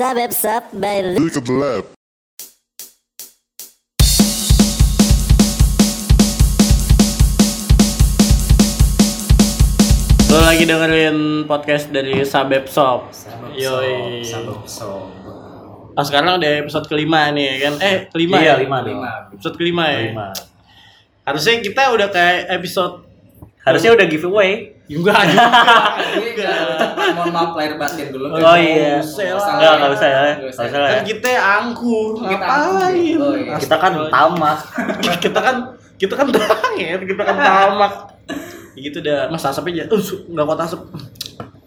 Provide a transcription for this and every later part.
Sabep sap by lab. Lo lagi dengerin podcast dari Sabep Shop. Yoi. Sabuk sob. Ah sekarang udah episode kelima nih kan? Eh kelima Iya, ya? lima. Lima. Episode kelima ya? Lima. Harusnya kita udah kayak episode Harusnya udah giveaway. Juga nggak- mohon maaf lahir batin dulu. Oh iya. usah lah. Enggak, enggak usah ya. Nggak Enggak usah. ya. Kan kita angkuh, Kita ngapain? angkuh. Oh, iya. Kita kan tamak. kita kan kita kan banget, kita kan tamak. Ya gitu dah, Mas asap aja. Uh, nggak kuat asap.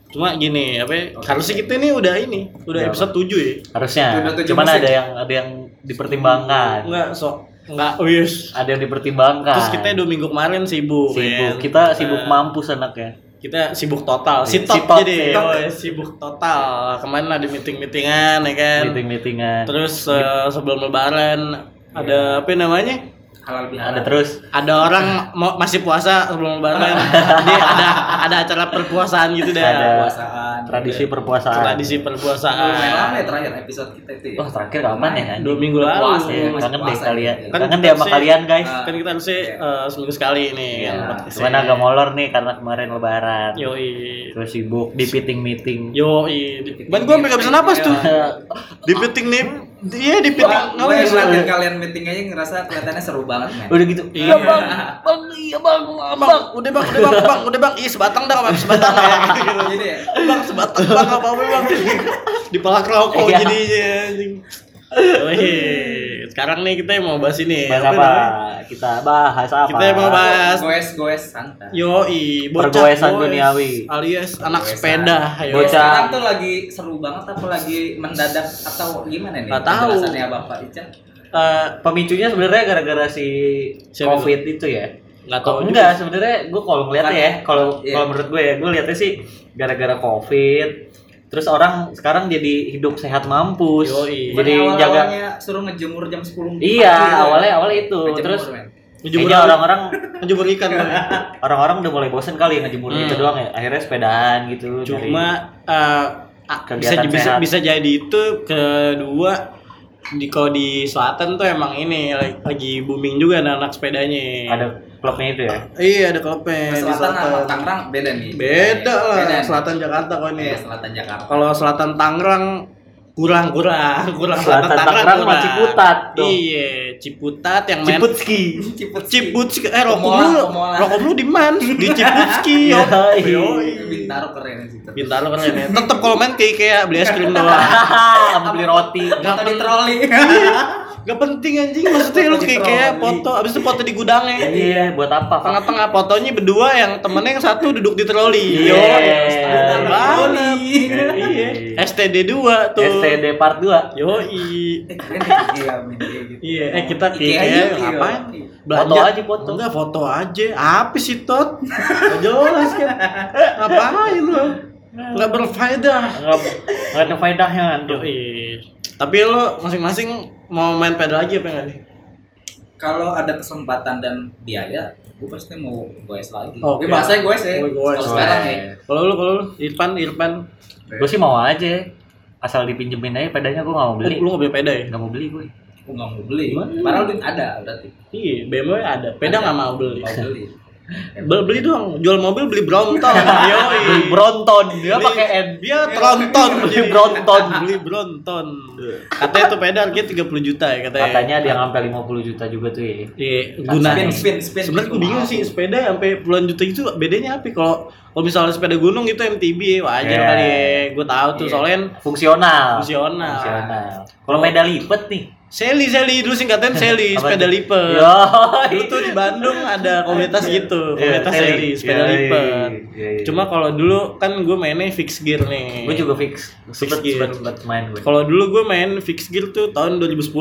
Cuma gini, apa ya, harusnya kita ini udah ini, udah Udah episode 7 ya. Harusnya. Cuman musim. ada yang ada yang dipertimbangkan. Enggak, sok enggak, oh yes. Ada yang dipertimbangkan. Terus kita dua minggu kemarin sibuk, sibuk. ya. Kita sibuk mampus anaknya. kita sibuk total Si sitot tot, jadi si tot. oh, sibuk total kemarin ada meeting meetingan ya kan Meeting-meetingan. terus eh, sebelum lebaran ada apa namanya Halal bihalal. ada terus ada orang mau masih puasa sebelum lebaran jadi ada ada acara perpuasaan gitu dah Ada. Tradisi perpuasaan. tradisi perpuasaan ya terakhir episode kita itu ya. Oh, terakhir kapan ya? dua minggu lalu ya, kangen deh kalian. gitu. Kan Kangen deh sama sih- kalian, guys. Ah. kan kita harusnya eh, seminggu sekali nih Iya. kan podcastnya. Cuman agak molor nih karena kemarin lebaran. yoi Terus sibuk di meeting-meeting. yoi ban gua sampai gak bisa napas tuh di meeting nih iya di meeting Wah, gue yang ngeliatin kalian meeting aja ngerasa kelihatannya seru banget, men. Udah gitu. Iya, Bang. Bang, iya bang, bang udah bang udah bang bang udah bang iya sebatang dah bang sebatang ya. Jadi ya, bang sebatang bang apa apa bang di palak rokok Iya. jadinya anjing Wih, sekarang nih kita mau bahas ini Bahas apa apa? Kita bahas apa? Kita mau bahas goes-goes santai. Yoi, bocah Pergoesan duniawi. alias anak sepeda ayo. Bocah. Sekarang tuh lagi seru banget apa lagi mendadak atau gimana nih? Nggak tahu. Penjelasannya Bapak Ica. Eh, Pemicunya sebenarnya gara-gara si Siapa COVID itu ya. nggak tahu Oh, juga. enggak, sebenarnya gue kalau ngeliatnya ya, kalau Iya. kalau menurut gue ya, gue lihatnya sih gara-gara COVID. Terus orang sekarang jadi hidup sehat mampus. Yoi. Jadi Bukannya jaga suruh ngejemur jam 10 Iya, pagi gitu ya? awalnya awalnya itu. Ngejemur, Terus men. Ngejemur kayaknya orang-orang ngejemur ikan orang-orang udah mulai bosen kali ngejemur Hmm. gitu doang ya. Akhirnya sepedaan gitu. cuma ah, bisa Kegiatan bisa sehat. bisa jadi itu kedua di kalau di selatan tuh emang ini lagi, lagi booming juga anak-anak sepedanya dari ada klubnya itu ya. iya ada klubnya di Selatan sama selatan Tangerang beda nih. beda lah Beda nih. selatan Jakarta kok ini Iya, Selatan Jakarta. kalau selatan Tangerang kurang kurang kurang Selatan Tangerang sama Ciputat dong. iya Ciputat yang main Ciputski. Ciput Ciputski eh rokok lu rokok lu di man di Ciputski yo. Bintaro keren sih. Bintaro keren ya tetep kalau main ke IKEA beli es krim doang Sama beli roti. Atau di troli. Gak penting anjing. Maksudnya lu kayak kayak foto abis itu foto di gudangnya. Iya, buat apa? Tengah-tengah fotonya berdua yang temennya yang satu duduk di troli. Iya. Bener banget. iya. STD 2 tuh. STD part 2. yoi. Eh, keren nih Ikea, men, kayak gitu. iya. eh kita kayak yuk, ngapain? Iya. Foto aja, foto. enggak foto aja. Apa sih tot? Gak jelas kan? Ngapain lu? Nggak berfaedah. Enggak enggak ada faedahnya tuh. yoi. Tapi lo masing-masing mau main pedal lagi apa enggak nih Kalau ada kesempatan dan biaya, gue pasti mau goes lagi. Oke. Oke. bahasanya goes ya. Oh. Kalau sekarang ya. kalau lu kalau lu Irfan Irfan Gue sih mau aja. Asal dipinjemin aja pedanya gue gak mau beli. lu nggak beli peda ya Gak mau beli gue. Gue nggak mau beli. Gimana? Padahal duit ada berarti. Iya, BMW ada. Peda Ada. nggak mau beli. Mau beli. Beli, beli dong. Jual mobil beli Brompton. Yoi. Beli Bronton. Dia pakai N. Dia Tronton. Beli Bronton. beli Bronton. Katanya tuh peda harganya 30 juta ya katanya. Katanya dia sampai 50 juta juga tuh ya. Iya, guna. Spin, spin, spin. Sebenarnya gue bingung sih sepeda sampai puluhan juta itu bedanya apa? ya? Kalau kalau misalnya sepeda gunung itu MTB wajar Iya. kali ya. Gue tahu tuh Iya. soalnya Fungsional. fungsional. Fungsional. Kalau beda lipet nih. Sally, Sally dulu singkatan Apa sepeda lipat. Dulu tuh di Bandung ada komunitas gitu, komunitas Iya, Sally, sepeda Iya, lipat. iya, iya. Cuma kalau dulu kan gue mainnya fix gear nih. gue juga fix. Sempet gear. sempet sempet main gue. Kalau dulu gue main fix gear tuh tahun 2010.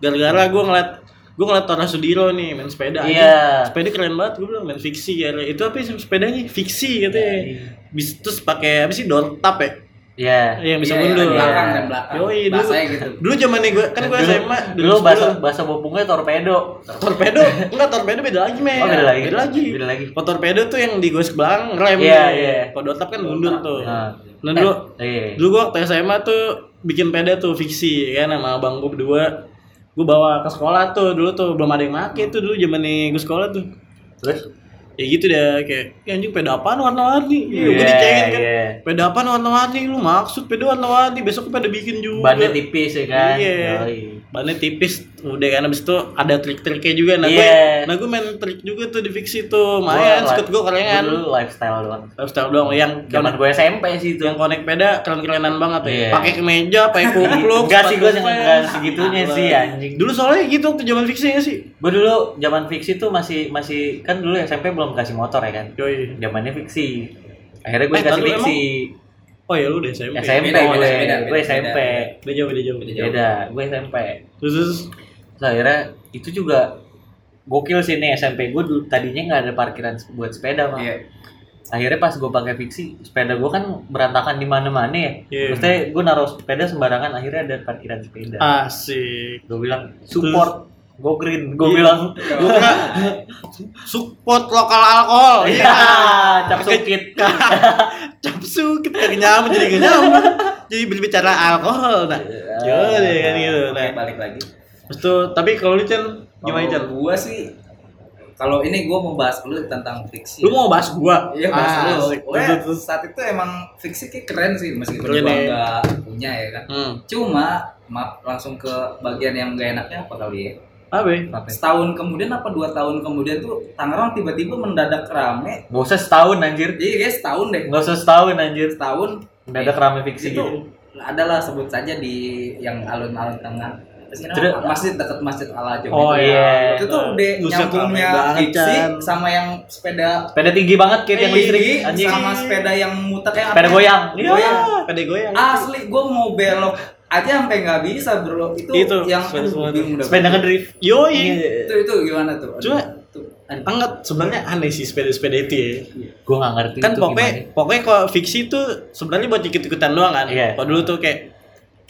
Gara-gara gue ngeliat gue ngeliat Tora Sudiro nih main sepeda. Iya. anjing. Sepeda keren banget gue bilang main fiksi ya. Itu apa sih sepedanya? Fiksi katanya. Iya. Bis terus pakai apa sih door tap ya? Iya. Yang bisa Iya, mundur. rem belakang, rem belakang. Yoi, dulu. Bahasanya gitu. Dulu zamannya gue kan gue SMA Dulu 2010. bahasa bahasa bopungnya torpedo. Torpedo, enggak torpedo beda lagi men. Oh, beda lagi. Beda lagi. Beda lagi. Kalau torpedo tuh yang digosok belakang rem. Iya, nih. iya. Kalau dotap kan mundur tuh. Nah. Nah dulu, Eh, iya. dulu gua waktu SMA tuh bikin peda tuh fiksi ya kan sama abang gue berdua gue bawa ke sekolah tuh dulu tuh belum ada yang make tuh dulu zaman nih gue sekolah tuh Terus? Ya gitu deh kayak ya anjing peda apaan warna-warni Iya, yeah, gue dicengin kan iya. peda apaan warna-warni lu maksud peda warna-warni besok gue pada bikin juga Bannya tipis ya kan? Iya. Bannya tipis udah kan abis itu ada trik-triknya juga nah gue Iya. nah gue main trik juga tuh di fiksi tuh Gua skut gue Gua kerengan dulu lifestyle doang. lifestyle doang yang Zaman gue SMP sih itu. yang konek peda keren-kerenan banget ya Iya. pakai kemeja pakai kupluk Enggak sih gue enggak segitunya sih anjing. dulu soalnya gitu waktu zaman fiksi ya sih Gue dulu zaman fiksi tuh masih masih kan dulu SMP belum kasih motor ya kan. Yoi. Zamannya fiksi. Akhirnya gue Eh, kasih fiksi. Oh ya lu udah SMP SMP Beda, gue, beda, beda, gue beda, SMP. udah jauh Beda jauh. Beda, gue SMP. terus terus Terus akhirnya itu juga gokil sih nih SMP gue dulu tadinya nggak ada parkiran buat sepeda mah. Iya. Akhirnya pas gue pakai fiksi, sepeda gue kan berantakan di mana-mana ya. Iya. Maksudnya gue naruh sepeda sembarangan, akhirnya ada parkiran sepeda. asik Gue bilang support, go green. Gue Iya. bilang, gue support lokal alkohol iya, cap sukit. capsu kita gak nyaman jadi gak nyaman jadi berbicara alkohol nah Iya. jadi kan gitu nah balik lagi. terus tuh tapi kalau lu Chan gimana Kalau gua sih kalau ini gua mau bahas dulu tentang fiksi. lu mau bahas gua Iya bahas Ah, Terus, terus. saat itu emang fiksi kayak keren sih meskipun Keren gua ya. nggak punya ya kan. hmm. Cuma maaf langsung ke bagian yang gak enaknya apa kali ya? Ya? Setahun kemudian apa dua tahun kemudian tuh Tangerang tiba-tiba mendadak rame. Gak usah setahun anjir. Iya guys setahun deh. Gak usah setahun anjir. Setahun Mendadak rame fiksi itu gitu. adalah sebut saja di yang alun-alun tengah. Terus- masjid dekat masjid Al Ajam Oh, itu. iya. Itu tuh udah nyambungnya fiksi sama yang sepeda Sepeda tinggi banget kayak yang listrik tinggi anjing. sama sepeda yang muter yang Sepeda goyang. iya Goyang. pede goyang Asli gue mau belok aja sampai nggak bisa bro. Itu, Itu, yang sepeda aduh, semua tuh. bingung dah. Sepeda ngedrift. yoi Itu itu gimana tuh? Cuma, tuh. Anget sebenarnya aneh sih sepeda-sepeda itu ya. Gue gak ngerti Kan itu pokoknya gimana. pokoknya kalau fiksi tuh sebenarnya buat ikut-ikutan doang kan. Iya. Kalau dulu tuh kayak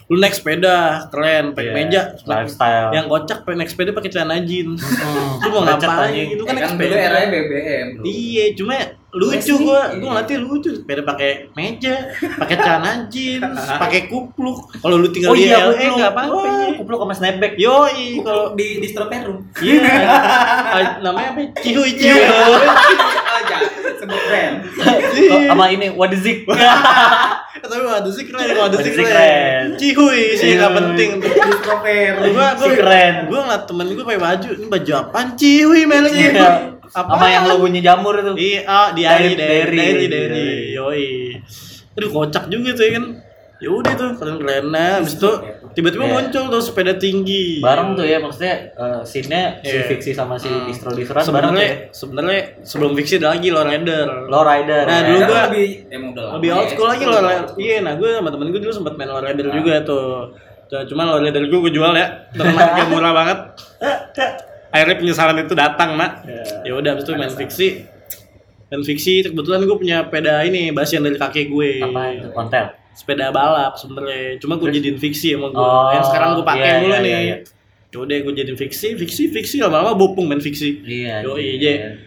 lu naik sepeda keren pakai Iya, meja lifestyle. yang kocak pengen naik sepeda pakai celana jeans Hmm, lu mau ngapain lu Ya kan naik kan dulu sepeda eranya BBM iya cuma lucu gua gua ngeliatnya lucu sepeda pakai meja pakai celana jeans pakai kupluk kalau lu tinggal Oh di iya, LA nggak apa-apa Wah, kupluk sama snapback. yoi kalau Kalau di di stroperum. iya Ah, namanya apa cihuy cihuy aja sebut brand. Iya. Oh, sama ini Wadizik. tapi waduh sih keren sih keren cihuy sih nggak Cihuy. penting tuh Di stroperum. gua gua keren. gua ngeliat temen gua pakai baju ini baju apaan cihuy mereknya Iya. Apa Sama yang logonya jamur itu. Iya, ah, diary, Diary, diary, diary, diary. diary, yoi. Aduh kocak juga tuh ya kan. Ya udah tuh keren keren Habis itu tiba-tiba Iya. muncul tuh sepeda tinggi. Bareng tuh ya maksudnya eh, scene-nya si Iya. fiksi sama si Hmm. distro bareng tuh Sebenarnya ya. sebenarnya sebelum fiksi ada lagi Low Rider. Low rider. Nah, dulu Kan gua- lebih emang udah lama Lebih old ya, school lagi udah Rider. old. Iya, nah gue sama temen gue dulu sempat main Low Rider Ah. juga tuh. Tuh, Cuma Low Rider gue gue jual ya. Harga murah banget. Akhirnya penyesalan itu datang, Mak. Ya udah habis itu main fiksi. Main fiksi kebetulan gue punya sepeda ini basian dari kakek gue. apa itu kontel. sepeda balap sebenarnya cuma gue jadiin fiksi sama gue Oh, yang sekarang gue pakai iya, mulu iya, nih iya, iya. Yaudah gue jadiin fiksi, fiksi, fiksi lama-lama bopung main fiksi. Iya. Yoi, iya.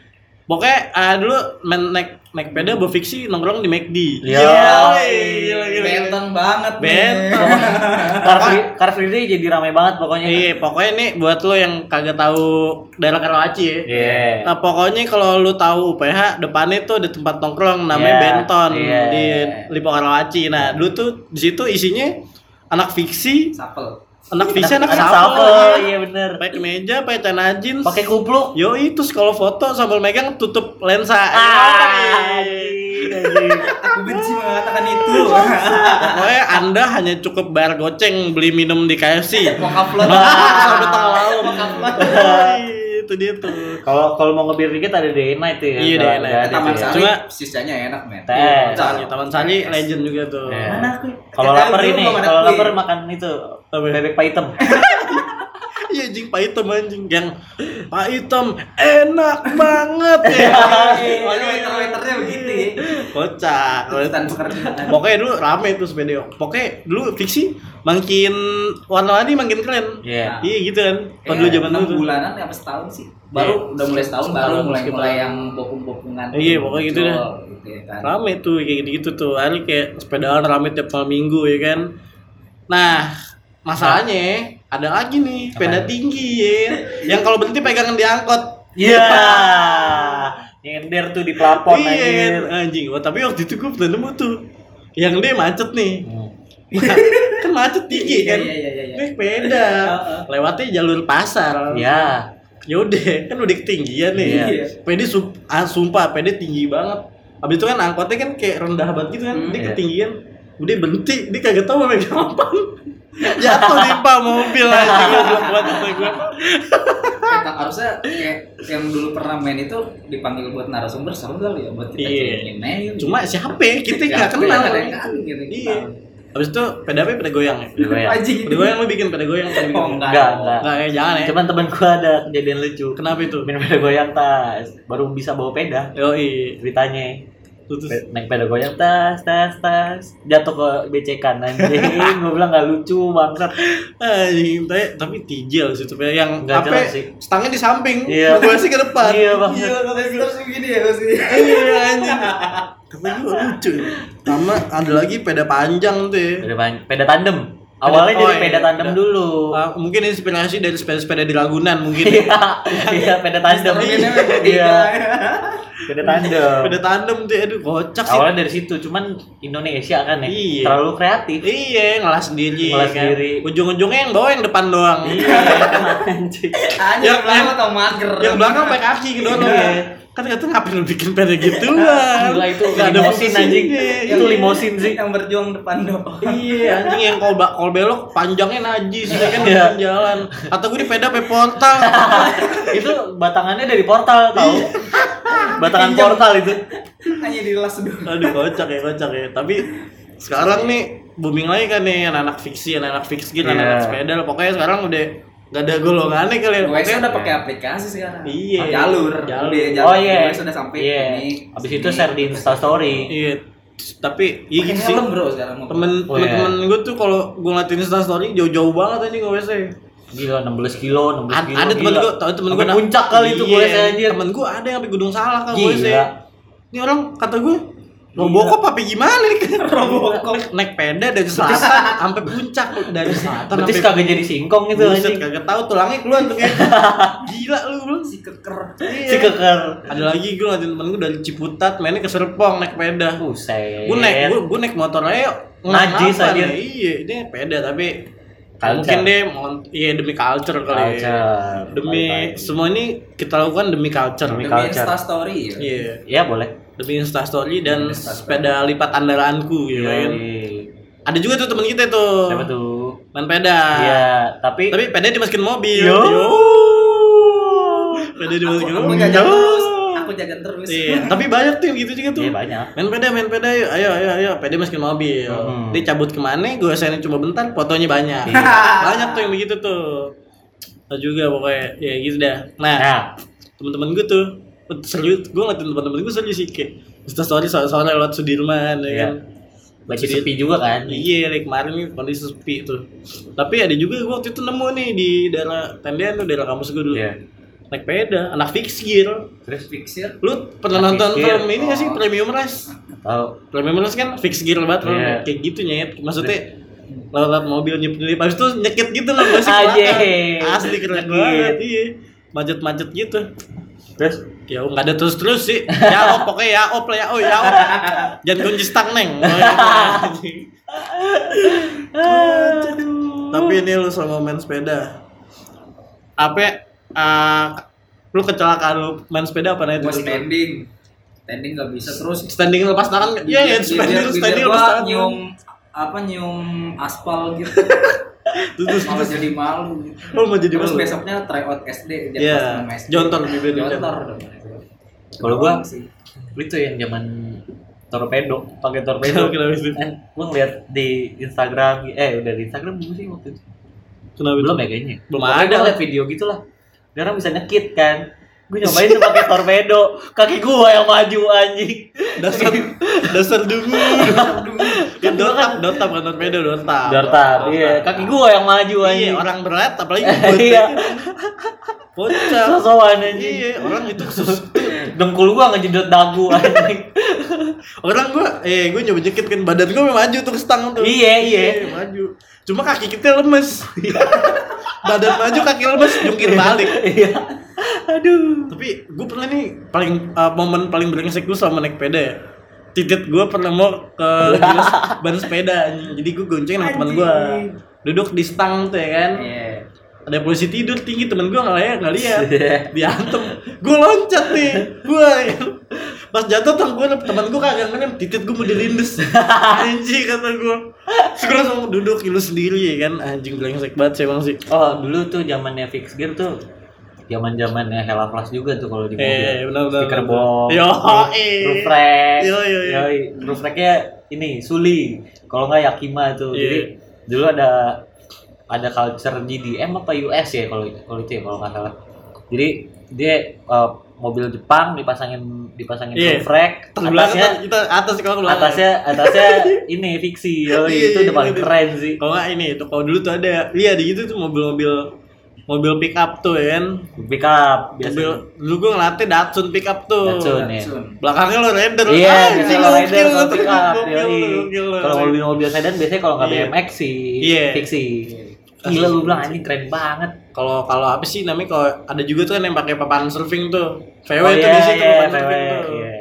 Pokoknya ah, dulu main naik naik peda bawa fiksi nongkrong di McD. Iya. Gila, gila, gila. Benteng banget. Benteng. Car Free, Car Free Day jadi ramai banget pokoknya. Iya, pokoknya nih buat lo yang kagak tahu daerah Karawaci ya. Iya. Nah, pokoknya kalau lu tahu UPH depannya tuh ada tempat nongkrong namanya Iya, Benton iya. di Lipo Karawaci. Nah, dulu tuh di situ isinya anak fiksi, Sapel. Anak fiksi, anak, Anak sapel, iya bener. Pakai kemeja, pakai celana jeans. Pakai kupluk. Yo itu kalau foto sambil megang tutup lensa. Ah, anjing. Aku benci mengatakan itu. Pokoknya Anda hanya cukup bayar goceng beli minum di KFC. Mau upload. Sampai tengah malam. Yoi, itu dia tuh. Kalau kalau mau ngebir dikit ada day night ya. Iya, day night. Taman. Sari Cuma- sisanya enak, men. Iya, Taman Sari, Taman Sari legend juga tuh. Iya. Mana aku? Kalau lapar ini, kalau lapar makan itu Apa? bebek paitem. Iya anjing Pak Hitam anjing yang Pak Hitam enak banget ya. Waduh, waiter-waiternya begitu ya. Kocak. Tuntutan pekerjaan. Pokoknya dulu rame tuh sepeda. Pokoknya dulu fiksi makin warna-warni makin keren. Iya. Iya gitu kan. Kalau dulu zaman dulu. tuh. bulanan apa setahun sih? Baru udah mulai setahun baru mulai mulai yang bopung-bopungan. Iya, pokoknya gitu dah. Gitu ya kan. Rame tuh kayak gitu-gitu tuh. Hari kayak sepedaan rame tiap malam minggu ya kan. Nah, masalahnya ada lagi nih, peda Apaan? tinggi ya. Yang kalau berhenti pegangan diangkot. Iya. Nyender tuh di plafon iya, anjing. Oh, tapi waktu itu gue pernah nemu tuh. Yang dia macet nih. Hmm. kan macet tinggi kan. Iya, iya, iya, iya. Sepeda. Lewatnya jalur pasar. Ya. Yaudah, kan udah ketinggian nih. Iya. Pede sup- ah, sumpah, pede tinggi banget. Habis itu kan angkotnya kan kayak rendah banget gitu kan. Hmm, dia iya. ketinggian. Udah berhenti, dia kagak tahu megang apa. Jatuh di pak mobil aja goblok banget kata gue. Eh, harusnya kayak yang dulu pernah main itu dipanggil buat narasumber seru kali ya buat kita Iya. cengin main. Cuma siapa ya? Kita nggak Siapa kenal. kan gitu. Iya. Habis itu peda apa? Peda goyang ya? Peda goyang. Peda goyang lu bikin peda goyang tadi Oh, bikin. enggak. Enggak, enggak. Enggak ya, jangan ya. Cuman temen gua ada kejadian lucu. Kenapa itu? Main peda goyang tas, baru bisa bawa peda. Yoi. Ceritanya Terus naik peda goyang tas tas tas jatuh ke becekan anjing gue bilang nggak lucu bangsat anjing tapi tapi tijel sih tuh yang Nggak apa jelas sih. stangnya di samping Iya. gue sih ke depan Iya, Bang. Gue. Terus gini ya sih. iya anjing gue lucu sama ada lagi peda panjang tuh ya. peda, pan- peda tandem awalnya Oh, dari iya, peda tandem peda. dulu Ah, mungkin inspirasi dari sepeda-sepeda di Ragunan mungkin iya iya peda tandem Terminnya iya peda tandem peda tandem tuh aduh kocak sih awalnya dari situ cuman Indonesia kan ya Iya. terlalu kreatif iya ngelas sendiri Ngelas kan. sendiri. ujung-ujungnya yang bawa yang depan doang iya anjing Anjing Yang- belakang atau mager. yang belakang pakai kaki gitu Iya. kan kata ngapain lu bikin peda gituan gila itu Nggak ada limosin fungsinya. anjing Iya. itu limosin sih yang berjuang depan doang. Iya anjing yang kalau kalau belok panjangnya najis ya kan Iya. di jalan. Atau gue di peda pe portal. itu batangannya dari portal tau batangan portal itu Hanya dilas doang. Aduh kocak ya kocak ya. Tapi sekarang nih booming lagi kan nih anak-anak fiksi, anak-anak fiksi gitu, Iya. anak-anak sepeda. Pokoknya sekarang udah gak ada golongannya kali ya. Gue Pokoknya- udah pakai aplikasi sekarang. Iya. Jalur. Jalur. Udah jalur. oh iya Gue sudah sampai iya ini. abis itu share di instastory Iya. Tapi iya gitu sih. helm bro sekarang. Temen Oh, iya. temen gue tuh kalau gue ngeliatin instastory jauh-jauh banget anjing gue WC. Gila 16 kilo 16 Ad- kilo ada temen gila. gue, tau temen Sampai gue puncak kali itu gue Iya, anjir Temen gue ada yang sampai Gunung Salak kan gue Gila. Ini orang kata gue Robocop apa gimana nih? Robocop. Naik peda dari selatan sampai puncak dari selatan sampai kagak jadi singkong itu Buset, anjing kagak tahu tulangnya keluar tuh kayak gila lu belum Si keker. si keker ada lagi gue ngeliatin temen gue dari Ciputat mainnya ke Serpong naik peda buset gue naik gue, gue naik motor aja Najis aja. nih? iya ini peda tapi Culture. mungkin deh iya demi culture kali ya. Culture. demi Balik-balik. semua ini kita lakukan demi culture Demi Demi culture. Insta story ya. iya ya boleh demi instastory dan Demi Instastory. sepeda lipat andalanku gitu Iya, kan iya. ada juga tuh temen kita tuh siapa tuh main peda iya tapi tapi peda dimasukin mobil Yo. Yo. peda dimasukin mobil. Aku jaga terus. iya. Tapi banyak tuh yang gitu juga tuh. Iya banyak. Main peda main peda yuk ayo ayo ayo. Peda masukin mobil. Hmm. dia cabut ke mana gue rasain cuma bentar fotonya banyak. Iya. banyak tuh yang begitu tuh. Ada juga pokoknya. Ya gitu dah. Nah nah. teman-teman gue tuh serius gue ngeliatin teman-teman gue serius sih kayak Insta story sore-sore lewat Sudirman ya Iya. kan. Lagi sepi juga kan? Iya like kemarin nih kondisi sepi tuh. Tapi ada juga gue waktu itu nemu nih di daerah tendean tuh daerah kampus gue dulu. Iya naik peda anak fix gear terus Fixir. lu pernah Anak nonton film ini gak sih? Oh. premium rush? Tahu. Premium rush kan fix gear banget Iya. kayak gitu nyet. Maksudnya lewat mobil nyep nyep habis itu nyekit gitu loh gue sih? Aje. asli keren Nyekit. banget iya. Macet-macet gitu. Terus? Ya nggak ada terus terus sih. Ya op pokoknya ya op lah ya oh ya op. Jangan kunci stang neng. Tapi ini lu sama main sepeda. Apa uh, lu kecelakaan lu main sepeda apa nih Gue standing. Standing gak bisa terus. standing lepas tangan iya ya standing standing lepas gua tangan nyium apa nyium aspal gitu. terus terus Malah terus jadi malu. gitu. lu mau jadi Terus malu besoknya try out SD Iya, jontor bibir lu, jontor. Kalau gua- itu yang zaman torpedo pakai torpedo kan gue ngeliat di Instagram eh udah di Instagram belum sih waktu itu Kenapa belum itu? ya kayaknya Belum Pokoknya ada lah. liat video gitulah sekarang bisa nyekit kan gue nyobain tuh pakai torpedo kaki gua yang maju anjing dasar dasar dungu kan dotap dotap kan torpedo dotap Dortar, iya. Kaki gua yang maju iya anjing. orang berat apalagi Iya. kocak Sosokan anjing. iya orang itu sus- Dengkul gua ngejedot dagu anjing. orang gua eh gua nyoba jekit kan badan gua maju tuh stang tuh Iya, iya. maju Cuma kaki kita lemes. Badan maju kaki lemes jungkir balik. Iya. Aduh. Tapi gue pernah nih paling uh, momen paling brengsek gue selama naik sepeda ya. Titit gue pernah mau ke jelas ban sepeda anjing. Jadi gue gonceng sama teman gue. Duduk di stang tuh ya kan. Iya. Ada polisi tidur tinggi temen gue nggak lihat nggak lihat. Diantem. Gue loncat nih. Gue pas jatuh tuh gue teman gue kagak ngeliat titit gue mau dilindes anjing kata gue gue langsung duduk ilu sendiri ya kan anjing brengsek banget sih emang sih Oh, dulu tuh zamannya fix gear tuh zaman zamannya Hella Plus juga tuh kalau di mobil. Eh, benar, benar, Stiker box. Yo, roof- eh. Roof rack. Yo, yo, yo. Roof racknya ini Suli. Kalau nggak Yakima tuh. Iya. Jadi dulu ada ada culture GDM apa US ya kalau kalau itu ya kalau nggak salah. Jadi dia eh, mobil Jepang dipasangin dipasangin Iya. roof rack, atasnya kita atas kalau belakang. atasnya atasnya ini fiksi. Yoi, Iya, itu iya, udah paling iya. keren sih. Kalau nggak ini tuh kalau dulu tuh ada lihat di gitu tuh mobil-mobil mobil pick up tuh ya kan. Pick up Mobil biasanya. dulu gue ngelatih Datsun pick up tuh. Datsun, ya. Belakangnya lo rider. Iya, Ah, biasanya kalau rider kalau pick up. Kalau gokil. mobil-mobil sedan biasanya kalau nggak Iya. BMX sih Iya. fiksi. Gila gue bilang anjing keren banget. Kalau kalau apa sih namanya kalau ada juga tuh kan yang pakai papan surfing tuh. VW Oh, tuh iya, biasanya tuh iya, papan VW, surfing tuh. iya.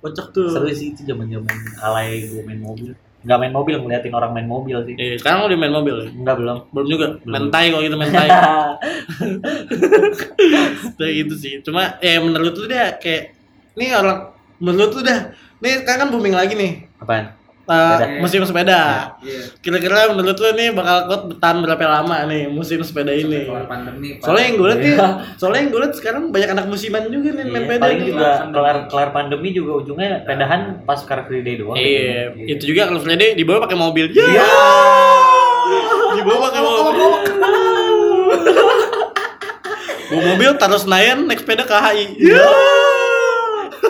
Kocak tuh. Seru sih itu zaman-zaman alay gue main mobil. Nggak main mobil, ngeliatin orang main mobil sih. Eh, sekarang udah main mobil ya? Enggak belum. Belum juga. Belum. Mentai kalau gitu mentai. kayak gitu sih. Cuma ya menurut lu deh kayak nih orang menurut lu dah nih sekarang kan booming lagi nih Apaan? Uh, musim sepeda. Iya. Kira-kira menurut lu nih bakal kuat bertahan berapa lama nih musim sepeda ini? Pandemi. Soalnya yang gue liat nih, Iya. soalnya yang gue liat sekarang banyak anak musiman juga nih main Iya, sepeda paling juga kelar kelar pandemi juga ujungnya pedahan pas Car Free Day doang. Iya, itu juga kalau Friday dibawa pakai mobil. Ya. Iya. Dibawa pakai mobil. Bawa mobil taruh Senayan naik sepeda ke HI. Ya.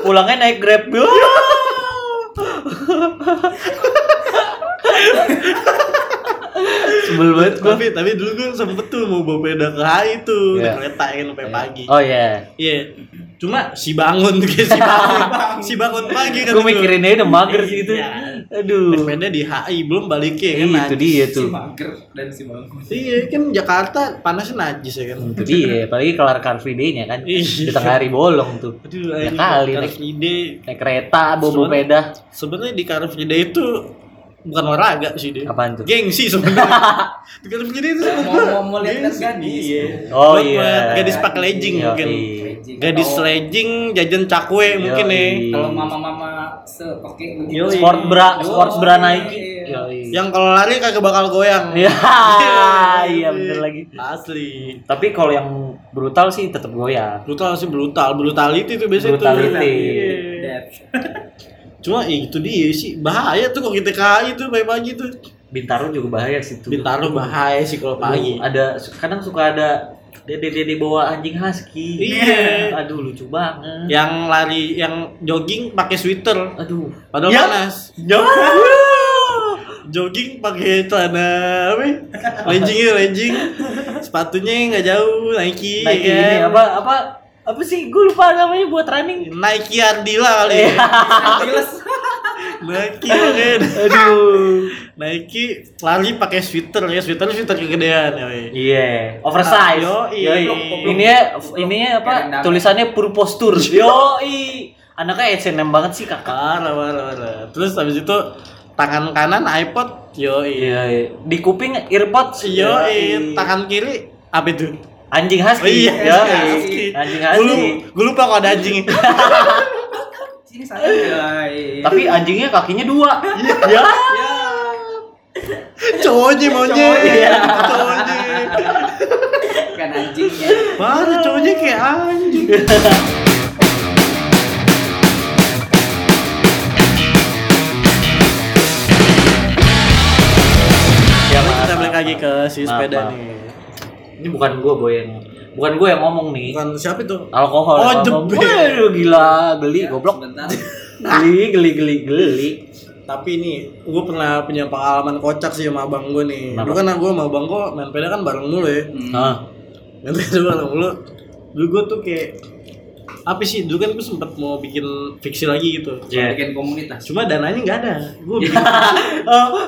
Pulangnya naik Grab. Sebel banget gua. tapi tapi dulu gue sempet tuh mau bawa sepeda ke HI tuh Iya. naik kereta kan sampai pagi. Oh iya. Iya. Cuma si bangun tuh kayak si bangun, si bangun pagi kan. Gue mikirin aja udah mager sih itu. Iya. Aduh. Sepeda di HI belum baliknya kan. Itu najis. dia Si tuh. mager dan si bangun. Iya kan Jakarta panasnya najis ya kan. Itu dia, apalagi kelar Car Free Day-nya kan. Iya. Di tengah hari bolong tuh. Aduh, Ya kali Car naik, Free Day naik kereta, bawa Sebenarnya- sepeda. sebenarnya di Car Free Day itu bukan olahraga sih dia. Apaan tuh? Gengsi sebenarnya. Free Day itu Mau- sebenarnya mau- mau lihat gadis. Iya. Oh Buat- iya. buat Gadis pakai legging Yoi. mungkin. Gadis Atau- legging jajan cakwe mungkin nih. Kalau mama-mama. Yoi. Sport bra, sport bra Nike. Iya. Yang kalau lari kagak bakal goyang. Iya, iya bener lagi. Asli. Tapi kalau yang brutal sih tetap goyang. Brutal sih brutal, brutality itu biasanya Brutality. Cuma ya itu dia sih bahaya tuh kok kita KI tuh pagi-pagi tuh. Bintaro juga bahaya sih tuh. Bintaro bahaya sih kalau pagi. Ada kadang suka ada dede-dede bawa anjing husky. Iya. Aduh lucu banget. Yang lari, yang jogging pakai sweater. Aduh. Padahal Ya. panas. Jogging pakai celana apa? ya? Leggingnya legging. Sepatunya nggak jauh Nike. Nike ya ini kan? apa apa apa sih? Gue lupa namanya buat running. Nike Ardila kali. ya. Jelas. Nike kan. Aduh. Nike lari pakai sweater ya, sweater sweater kegedean ya. Iya, oversize. Ah. Yoi. Ini ya, ini ya apa? Tulisannya pur postur. Yoi. Anaknya H&M banget sih kakak. Parah, parah, parah. Terus habis itu tangan kanan iPod, yoi. Iya, iya. Di kuping earpods. Yoi, tangan kiri apa itu? Anjing Oh husky. iya, Yoi. husky. Anjing husky. gue lupa kalau ada anjing. Iya. Tapi anjingnya kakinya dua. Iya. ya. cowoknya maunya. Cowoknya. Cowoknya. kan anjingnya. Parah cowoknya kayak anjing. Ya, kita balik lagi ke si sepeda nih. Ini bukan gua boy yang bukan gua yang ngomong nih. Bukan siapa itu? Alkohol. Oh, jebet. Waduh, gila, geli, Ya, goblok. Geli, geli, geli, geli. Tapi ini, gue pernah punya pengalaman kocak sih sama abang gue nih. Kenapa? Dulu kan gue sama abang gue main sepeda kan bareng mulu ya. Hmm. Ah, Main sepeda bareng mulu. Dulu gue tuh kayak apa sih? Dulu kan gue sempet mau bikin fiksi lagi gitu. Iya. Bikin komunitas. Cuma dananya nggak ada. Gue bikin oh,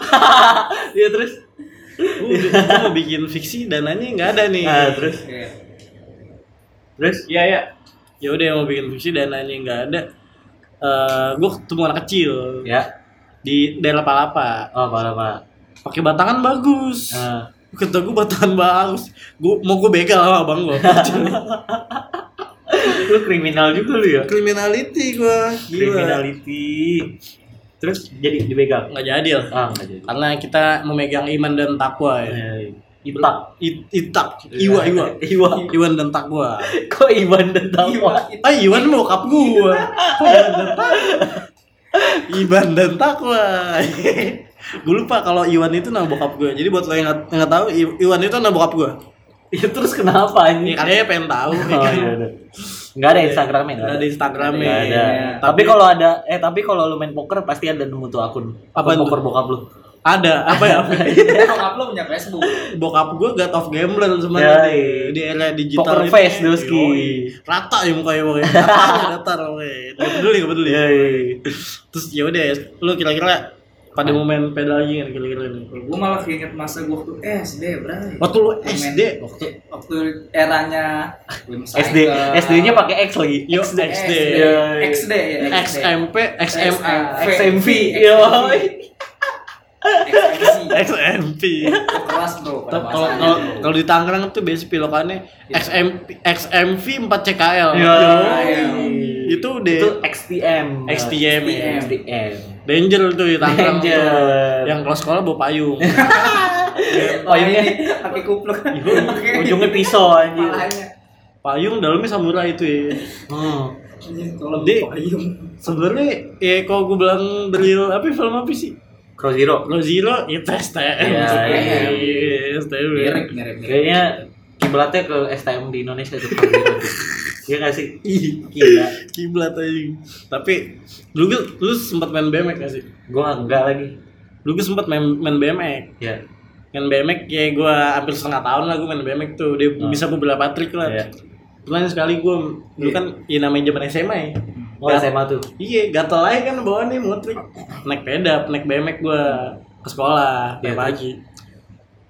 ya terus Gue gue mau bikin fiksi dananya nggak ada nih. Nah, terus terus Iya ya. Ya udah mau bikin fiksi dananya nggak ada. Eh gue ketemu anak kecil ya. di daerah Palapa. Oh, apa apa. Pakai batangan bagus. Nah, Kata gue batangan bagus. Gue mau gue begal sama abang gue. lu kriminal juga lu ya? Criminality gue. Gila. Criminality. Terus jadi dibegal. Nggak jadi lah. Ah, jadi. Karena kita memegang iman dan takwa ya. Eh, Itak. It, itak, iwa, iwa, Iwa. Iwan dan takwa. Kok Iwan dan Tawa? Ah, Iwan mau bokap gua. Iwan dan takwa? Takwa. gue lupa kalau Iwan itu nama bokap gue. Jadi buat lo yang nggak tahu, Iwan itu nama bokap gue. Ya terus kenapa Ini kalian pengen tahu. ya Oh kan? iya udah. Enggak ada Instagramnya Nggak ada Instagramnya. Ada. Iya. Tapi kalau ada eh tapi kalau lu main poker pasti ada nemu tuh akun. Apa Akun poker bokap lu. Ada apa ya? apa ya? Bokap lo punya Facebook. bokap gue God of Gambler sebenarnya Ya, di, di era digital Poker face, Doski. Rata ya mukanya pokoknya. Datar, datar pokoknya. Gak peduli, gak peduli. Terus ya udah, lu kira-kira pada mau main peda lagi kan kira-kira nih? Gue malah keinget masa gue waktu SD, bray. Waktu lu SD, waktu waktu eranya SD. SD-nya pakai X lagi. Yo XD, Iya. XD ya XD. XMP, XMA, XMV. XMV. XMP. Keras bro Kalau kalau di Tangerang tuh biasa pilokannya XMP XMV 4 CKL. Iya. Yoi. Itu deh Itu XTM. XTM. XTM. Danger tuh di Tangerang Danger. tuh. Yang kalau sekolah bawa payung. Oh ini pakai kupluk ujungnya pisau anjir. Payung dalamnya samurai itu ya. Hmm. Anjing, Tolong Di- payung. Sebenarnya ya kalau gue bilang real apa ya, film apa sih? Cross Zero. Lo Zero itu STM. Iya, Iya, STM. Mirip, mirip, mirip. Kayaknya kiblatnya ke STM di Indonesia tuh Cross. Iya gak sih? Ih, Gila. Kiblat aja. Tapi lu lu lu sempat main BMX gak sih? Gua enggak lagi. Lu gue sempat main main BMX. Ya. Main BMX ya gue hampir setengah tahun lah gue main BMX tuh. Dia Hmm. bisa beberapa trik lah. Iya. Pernah sekali gue, dulu kan ya namanya zaman SMA ya. Oh Gat- SMA tuh. Iya, gatel aja kan bawa nih mutrik. Naik peda, naik BMX gua ke sekolah Iya, tiap pagi.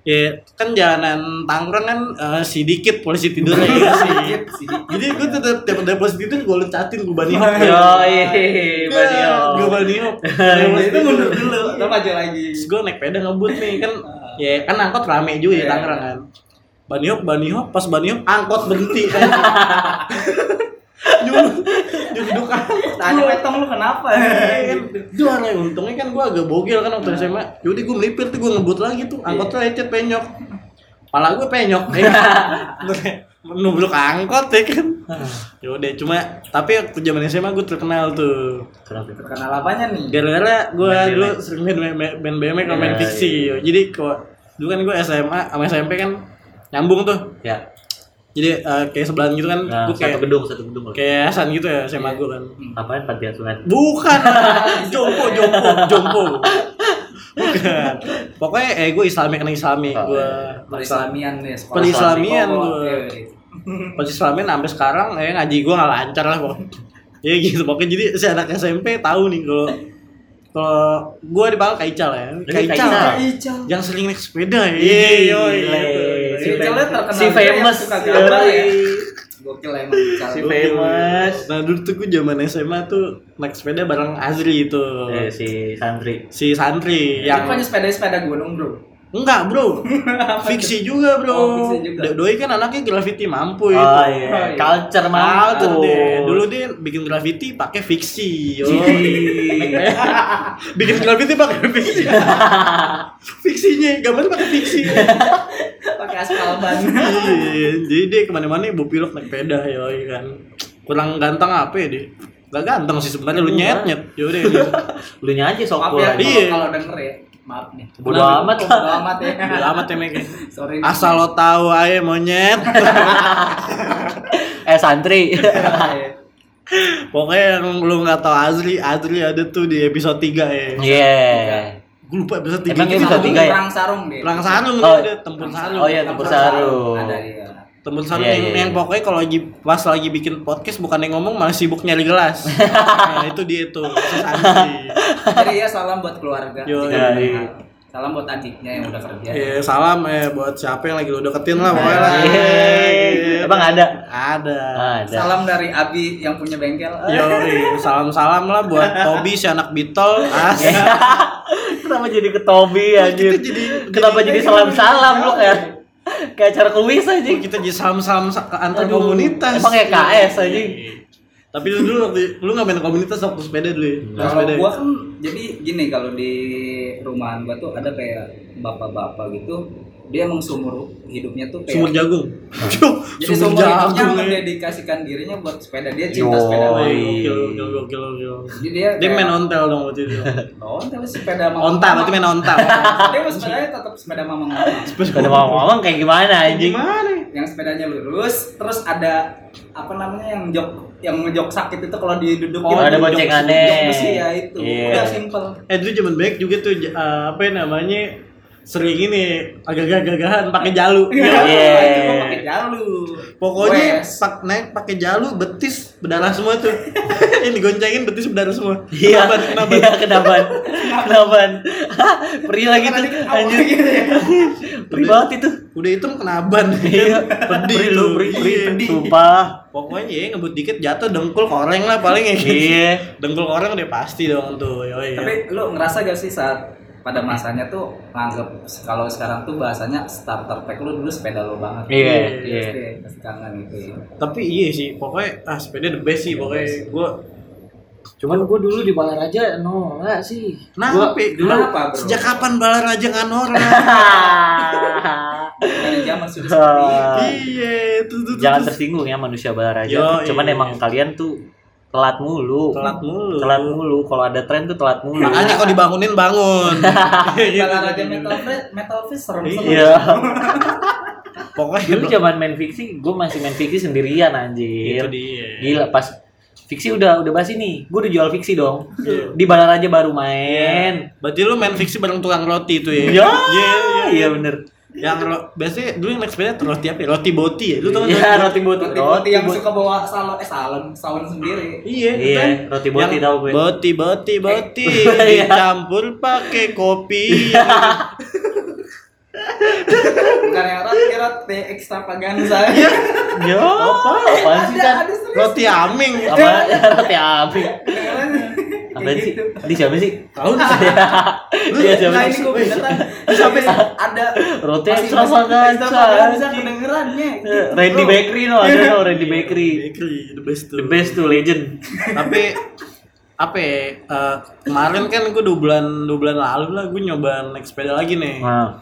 Ya, kan jalanan Tangerang kan eh, si dikit polisi tidur ya sih. Jadi gua tetap tiap ada polisi tidur gua loncatin gua bani hop. Yoi, bani hop. Gua bani hop. Ya, itu mundur dulu. Lo maju lagi. Terus gua naik peda ngebut nih kan. Ya kan angkot rame juga Iya. Tangerang kan. Bani hop, bani hop, pas bani hop angkot berhenti. Nyuruh, nyuruh duduk Tanya petong lu kenapa? Juara ya, untungnya kan gua agak bogel kan waktu SMA. Yaudah gua melipir tuh gua ngebut lagi tuh, angkotnya lecet penyok. Pala gua penyok. Nubruk angkot ya kan. Yaudah cuma tapi waktu zaman SMA gua terkenal tuh. Kenapa? Terkenal apanya nih? Gara-gara gua Main dulu sering main main main BMX sama main Iya, fiksi. Jadi kok dulu kan gua SMA sama SMP kan nyambung tuh. Ya. Jadi eh, kayak sebelahan gitu kan, Nah, gua kayak satu gedung, satu gedung. kayak Hasan gitu ya SMA gua kan. Apaan panti asuhan? Bukan, jompo, jompo, jompo. Bukan. Pokoknya eh gue Islami kena Islami, Oh, gue Perislamian nih sekolah. Perislamian Islami. gua. Iya, iya. pas Islamian sampai sekarang eh ngaji gue nggak lancar lah pokoknya. Ya gitu, pokoknya jadi si anak SMP tahu nih kalau kalau gue dipanggil Kaical ya. Ini Kaical. Kaical. Ical. Yang sering naik sepeda ya. Iya, Gile. Si famous. terkenal Si famous. suka gambar ya. Gokil emang. Si famous. Nah dulu tuh gue zaman SMA tuh naik sepeda bareng Azri itu. Eh, si santri. Si santri Yang yang punya sepeda-sepeda gunung bro. Enggak bro, fiksi juga bro. Oh, fiksi juga. Do- Doi kan anaknya graffiti mampu itu. Oh iya, culture mampu. Culture deh. Dulu dia bikin graffiti pakai fiksi. Yo. Ih. bikin graffiti pakai fiksi. Fiksinya, gambarnya pakai fiksi. Pakai aspal ban. Iya, Jadi dia ke mana-mana bawa pilok naik peda ya kan. Kurang ganteng apa ya dia? Gak ganteng sih sebenarnya lu nyet nyet. Yaudah. Lu aja sok ya Iya. kalau kalau denger ya. Maaf nih. Bodo amat lah. bodo amat ya. Udah amat ya Mek. Sorry. Asal lo tahu aja monyet. Eh santri. Pokoknya yang lu nggak tahu Azri, Azri ada tuh di episode 3 ya. Iya. Gue lupa episode 3 Emang gitu. episode tiga ya? Perang sarung deh. Perang sarung Oh. ada tempur sarung. Oh iya, tempur sarung. Ada dia. Tempur sarung Iya, yang, iya, yang iya. pokoknya kalau lagi pas lagi bikin podcast bukan yang ngomong malah sibuk nyari gelas. nah, itu dia tuh. Jadi ya salam buat keluarga. Yo, iya. Salam buat adiknya yang udah kerja. Ya, salam eh buat siapa yang lagi lu deketin lah pokoknya lah. Yeay. Emang ada? Ada. Ada. Salam dari Abi yang punya bengkel. Yo, salam-salam lah buat Tobi si anak Beetle. Asik. Kenapa jadi ke Tobi anjir? Kita jadi- Kenapa jadi salam-salam lu kayak kayak acara kuis aja. Kita jadi salam-salam sa- ke antar Aduh, komunitas. emang ya KS aja. Tapi lu dulu waktu lu nggak main komunitas waktu sepeda dulu ya? Kalau sepeda. gua kan jadi gini kalau di rumahan gua tuh ada kayak bapak-bapak gitu, dia emang sumur hidupnya tuh kayak Sumur jagung. Jadi Sumur sumur hidupnya jagung. ya. mendedikasikan dirinya buat sepeda. Dia cinta Yoi. sepeda Oh, banget. gokil, gokil, gokil, gokil. Jadi dia Dia kayak- main ontel dong waktu itu. Ontel sepeda mama. Onta, berarti main onta. Dia sepedanya tetap sepeda mama mama. Ada ngomong kayak gimana anjing? Gimana? Yang sepedanya lurus, terus ada apa namanya yang jok yang ngejok sakit itu kalau didudukin Oh, ada boncengannya. ya itu. Iya. Udah simple. Eh dulu zaman baik juga tuh eh, apa ya namanya sering ini agak gagahan pakai jalu. Iya. Itu gua pakai jalu. Pokoknya pak naik pakai jalu betis berdarah semua tuh. Yang digoncengin betis berdarah semua. Iya, Kenapa? Kenapa? iya, kenapa? Kenapa? Perih lagi tuh, anjir. gitu ya. Perih banget itu. Udah hitam kenaban. Iya, pedih perih lu, perih, perih, Iya. perih. Sumpah. Pokoknya ya ngebut dikit jatuh dengkul koreng lah paling ya. Iya. Dengkul koreng udah pasti dong tuh. Yoi. Tapi lu ngerasa gak sih saat pada masanya tuh nganggep kalau sekarang tuh bahasanya starter pack lu dulu sepeda lo banget. Iya, Pasti- iya. Pasti kangen gitu ya. Tapi iya sih, pokoknya ah sepeda the best sih pokoknya. Gua Cuman gue dulu di Balaraja nolak sih. Kenapa? Dulu kenapa, bro? sejak kapan Balaraja nggak norak? Dari zaman sudah seperti itu. iya, itu Jangan tersinggung ya manusia Balaraja. Yo, Cuman iya. emang kalian tuh telat mulu. telat mulu. Telat mulu. Kalau ada tren tuh telat mulu. Makanya kalau dibangunin bangun. Kalau raja metal face, metal face serem serem. Iya. Pokoknya Dulu zaman main fiksi, gue masih main fiksi sendirian anjir. itu dia. Gila pas fiksi udah udah basi nih. Gue udah jual fiksi dong. Iya. Di Balaraja baru main. Berarti lu main fiksi bareng tukang roti tuh ya? Ya, Iya, iya, iya bener. Yang ro- biasanya dulu yang sepeda tuh roti apa ya? Roti boti ya? Lu tau nggak? Iya roti boti. Roti boti yang suka bawa salon eh salon salon sendiri. Iya, Iya, kan. roti boti Yang tahu gue. Boti, boti, boti. Iya. Dicampur pakai kopi. Bukan yang roti roti extravaganza. Yo, apaan sih Ada kan? roti aming. Apa roti api? Apa sih? gitu. Di siapa sih? Tahu Iya siapa Nah sih? ini gue beneran sampai ada Roti extravaganza. extravaganza kedengerannya. gitu, Randy. Bakery no, ada no Randy Bakery. Bakery, the best tuh. The best tuh legend. Tapi apa ya, eh, kemarin kan gue dua bulan dua bulan lalu lah gue nyoba naik sepeda lagi nih Nah,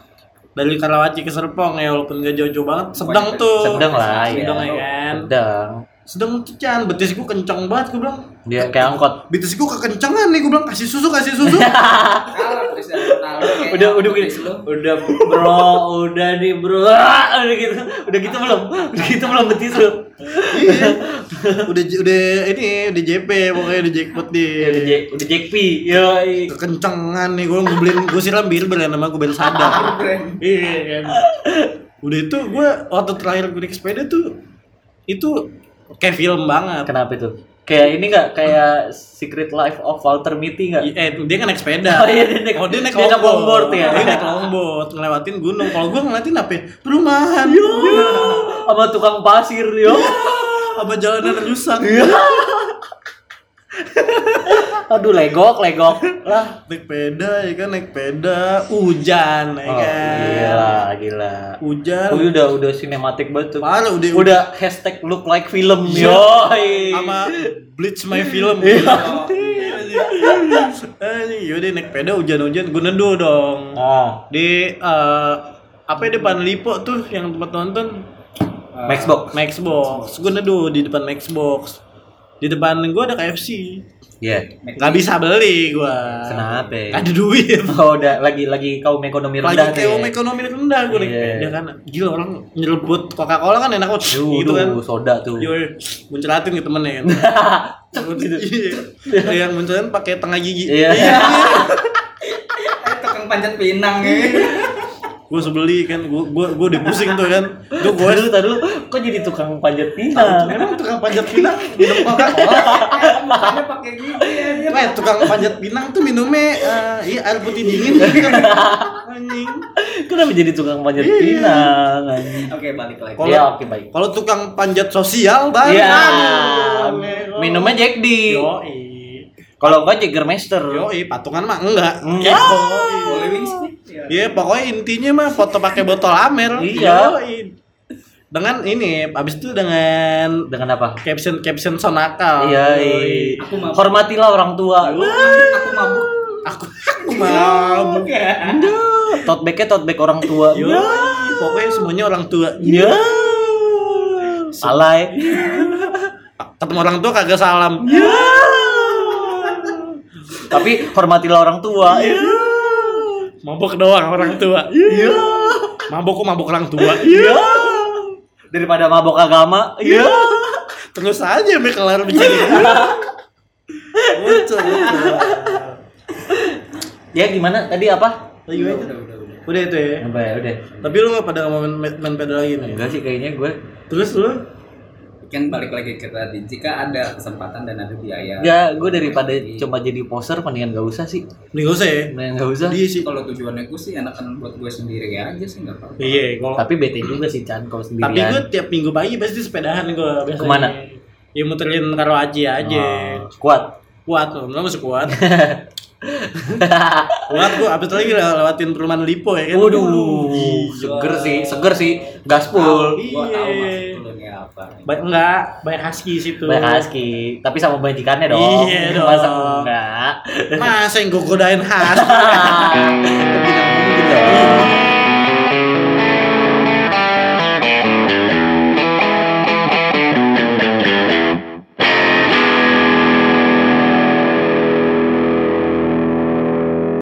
dari Karawaci ke Serpong ya walaupun gak jauh-jauh banget sedang tuh sedang lah ya. sedang ya kan Sedang. Sedang Chan betis gue kenceng banget gue bilang Dia kayak angkot. betis gue kekencengan nih gue bilang kasih susu kasih susu Udah udah lu. Udah bro, udah nih bro. Ah, Udah gitu. Udah gitu belum? Udah gitu belum betis lu. Iya. udah udah ini udah JP pokoknya udah jackpot di Ya, Udah Jack, udah Jack P. Yoi. kekencengan nih gue beliin gue siram bir bir nama gue biar sadar iya kan udah itu gue waktu terakhir gue naik sepeda tuh itu kayak film banget. Kenapa itu? Kayak ini enggak kayak Secret Life of Walter Mitty enggak? eh dia kan naik sepeda. Oh, iya, dia naik- oh dia naik dia naik longboard ya? dia naik longboard ngelewatin gunung. Kalau gue ngeliatin apa ya? perumahan. Sama tukang pasir yo. apa jalanan rusak Aduh legok, legok. Lah. naik sepeda ya kan naik sepeda hujan ya Oh, kan gila, gila. hujan Oh, udah udah sinematik banget tuh. parah udah Udah hashtag look like film Iya. yo. sama bleach my film Iya. Anjing, yaudah naik sepeda hujan-hujan gue neduh dong Ah, di eh, apa ya depan Lipo tuh yang tempat nonton Maxbox. Maxbox gue neduh di depan Maxbox di depan gue ada KFC Iya. nggak bisa beli gue Kenapa? ada duit Oh, udah lagi lagi kaum ekonomi lagi rendah kayak nih. ekonomi rendah gue naik Iya. sepeda kan gila orang nyelebut Coca Cola kan enak banget gitu kan soda tuh. Yo, munculatin ke temennya kan. Iya. Yang munculatin pakai tengah gigi. Iya. Eh, tukang panjat pinang ya. Gue sebeli kan, gue gue gue udah pusing tuh kan. Tuh gue Tadi tadi kok jadi tukang panjat pinang? Emang tukang panjat pinang minum Coca Cola? Eh, Makanya pakai gigi. Eh, tukang panjat pinang tuh minumnya eh, iya air putih dingin kan. Anjing. Kenapa jadi tukang panjat pinang? anjing? Oke, balik lagi. Kalau- Ya oke baik. Kalau tukang panjat sosial baru. Iya. Aduh. Minumnya Jack D. Kalau enggak Jägermeister. Yoi, patungan mah enggak. Enggak. Boleh. Iya. Iya, pokoknya intinya mah foto pakai botol Amer. Iya. Dengan ini, abis itu dengan Dengan apa? caption caption sonakal. Iya. Yoi. Aku mabuk. Hormatilah orang tua. Aku mabuk. Aku aku mabuk. Tote bag-nya tote bag orang tua. Yoi. Pokoknya semuanya orang tua. Iya. Alay. Ketemu orang tua kagak salam. Tapi hormatilah orang tua. Mabuk doang orang tua. Iya. Mabuk kok mabuk orang tua. Iya. Daripada mabok agama. Iya. Terus aja sampai kelar bicara. Lucu, lucu. Ya gimana tadi apa? Udah, Udah, udah, udah. udah itu ya. Apa ya udah. Tapi lu gak pada ngomongin main, main pedal lagi nih? Enggak sih kayaknya gue. Terus lu? Kan balik lagi ke tadi, jika ada kesempatan dan ada biaya. Ya gue daripada cuma jadi poser mendingan gak usah sih. Nih gak usah ya. Mendingan gak usah. Dia sih. Kalau tujuannya gue sih enakan buat gue sendiri aja sih nggak apa-apa. Iya, kalau Tapi bete juga sih Chan kalau tapi sendirian. gue tiap minggu pagi pasti sepedahan gue biasanya. Ke mana? Ya muterin karo Aji aja. Oh, kuat. Kuat, lu masih kuat. kuat gue abis lagi le- lewatin perumahan Lipo ya kan. Waduh, seger sih, seger sih, tahu Iya. Ba enggak, banyak husky situ. Banyak husky, tapi sama bantikannya dong. Iya dong. Masa enggak. Masa yang gue godain husky. enggak, mungkin dong.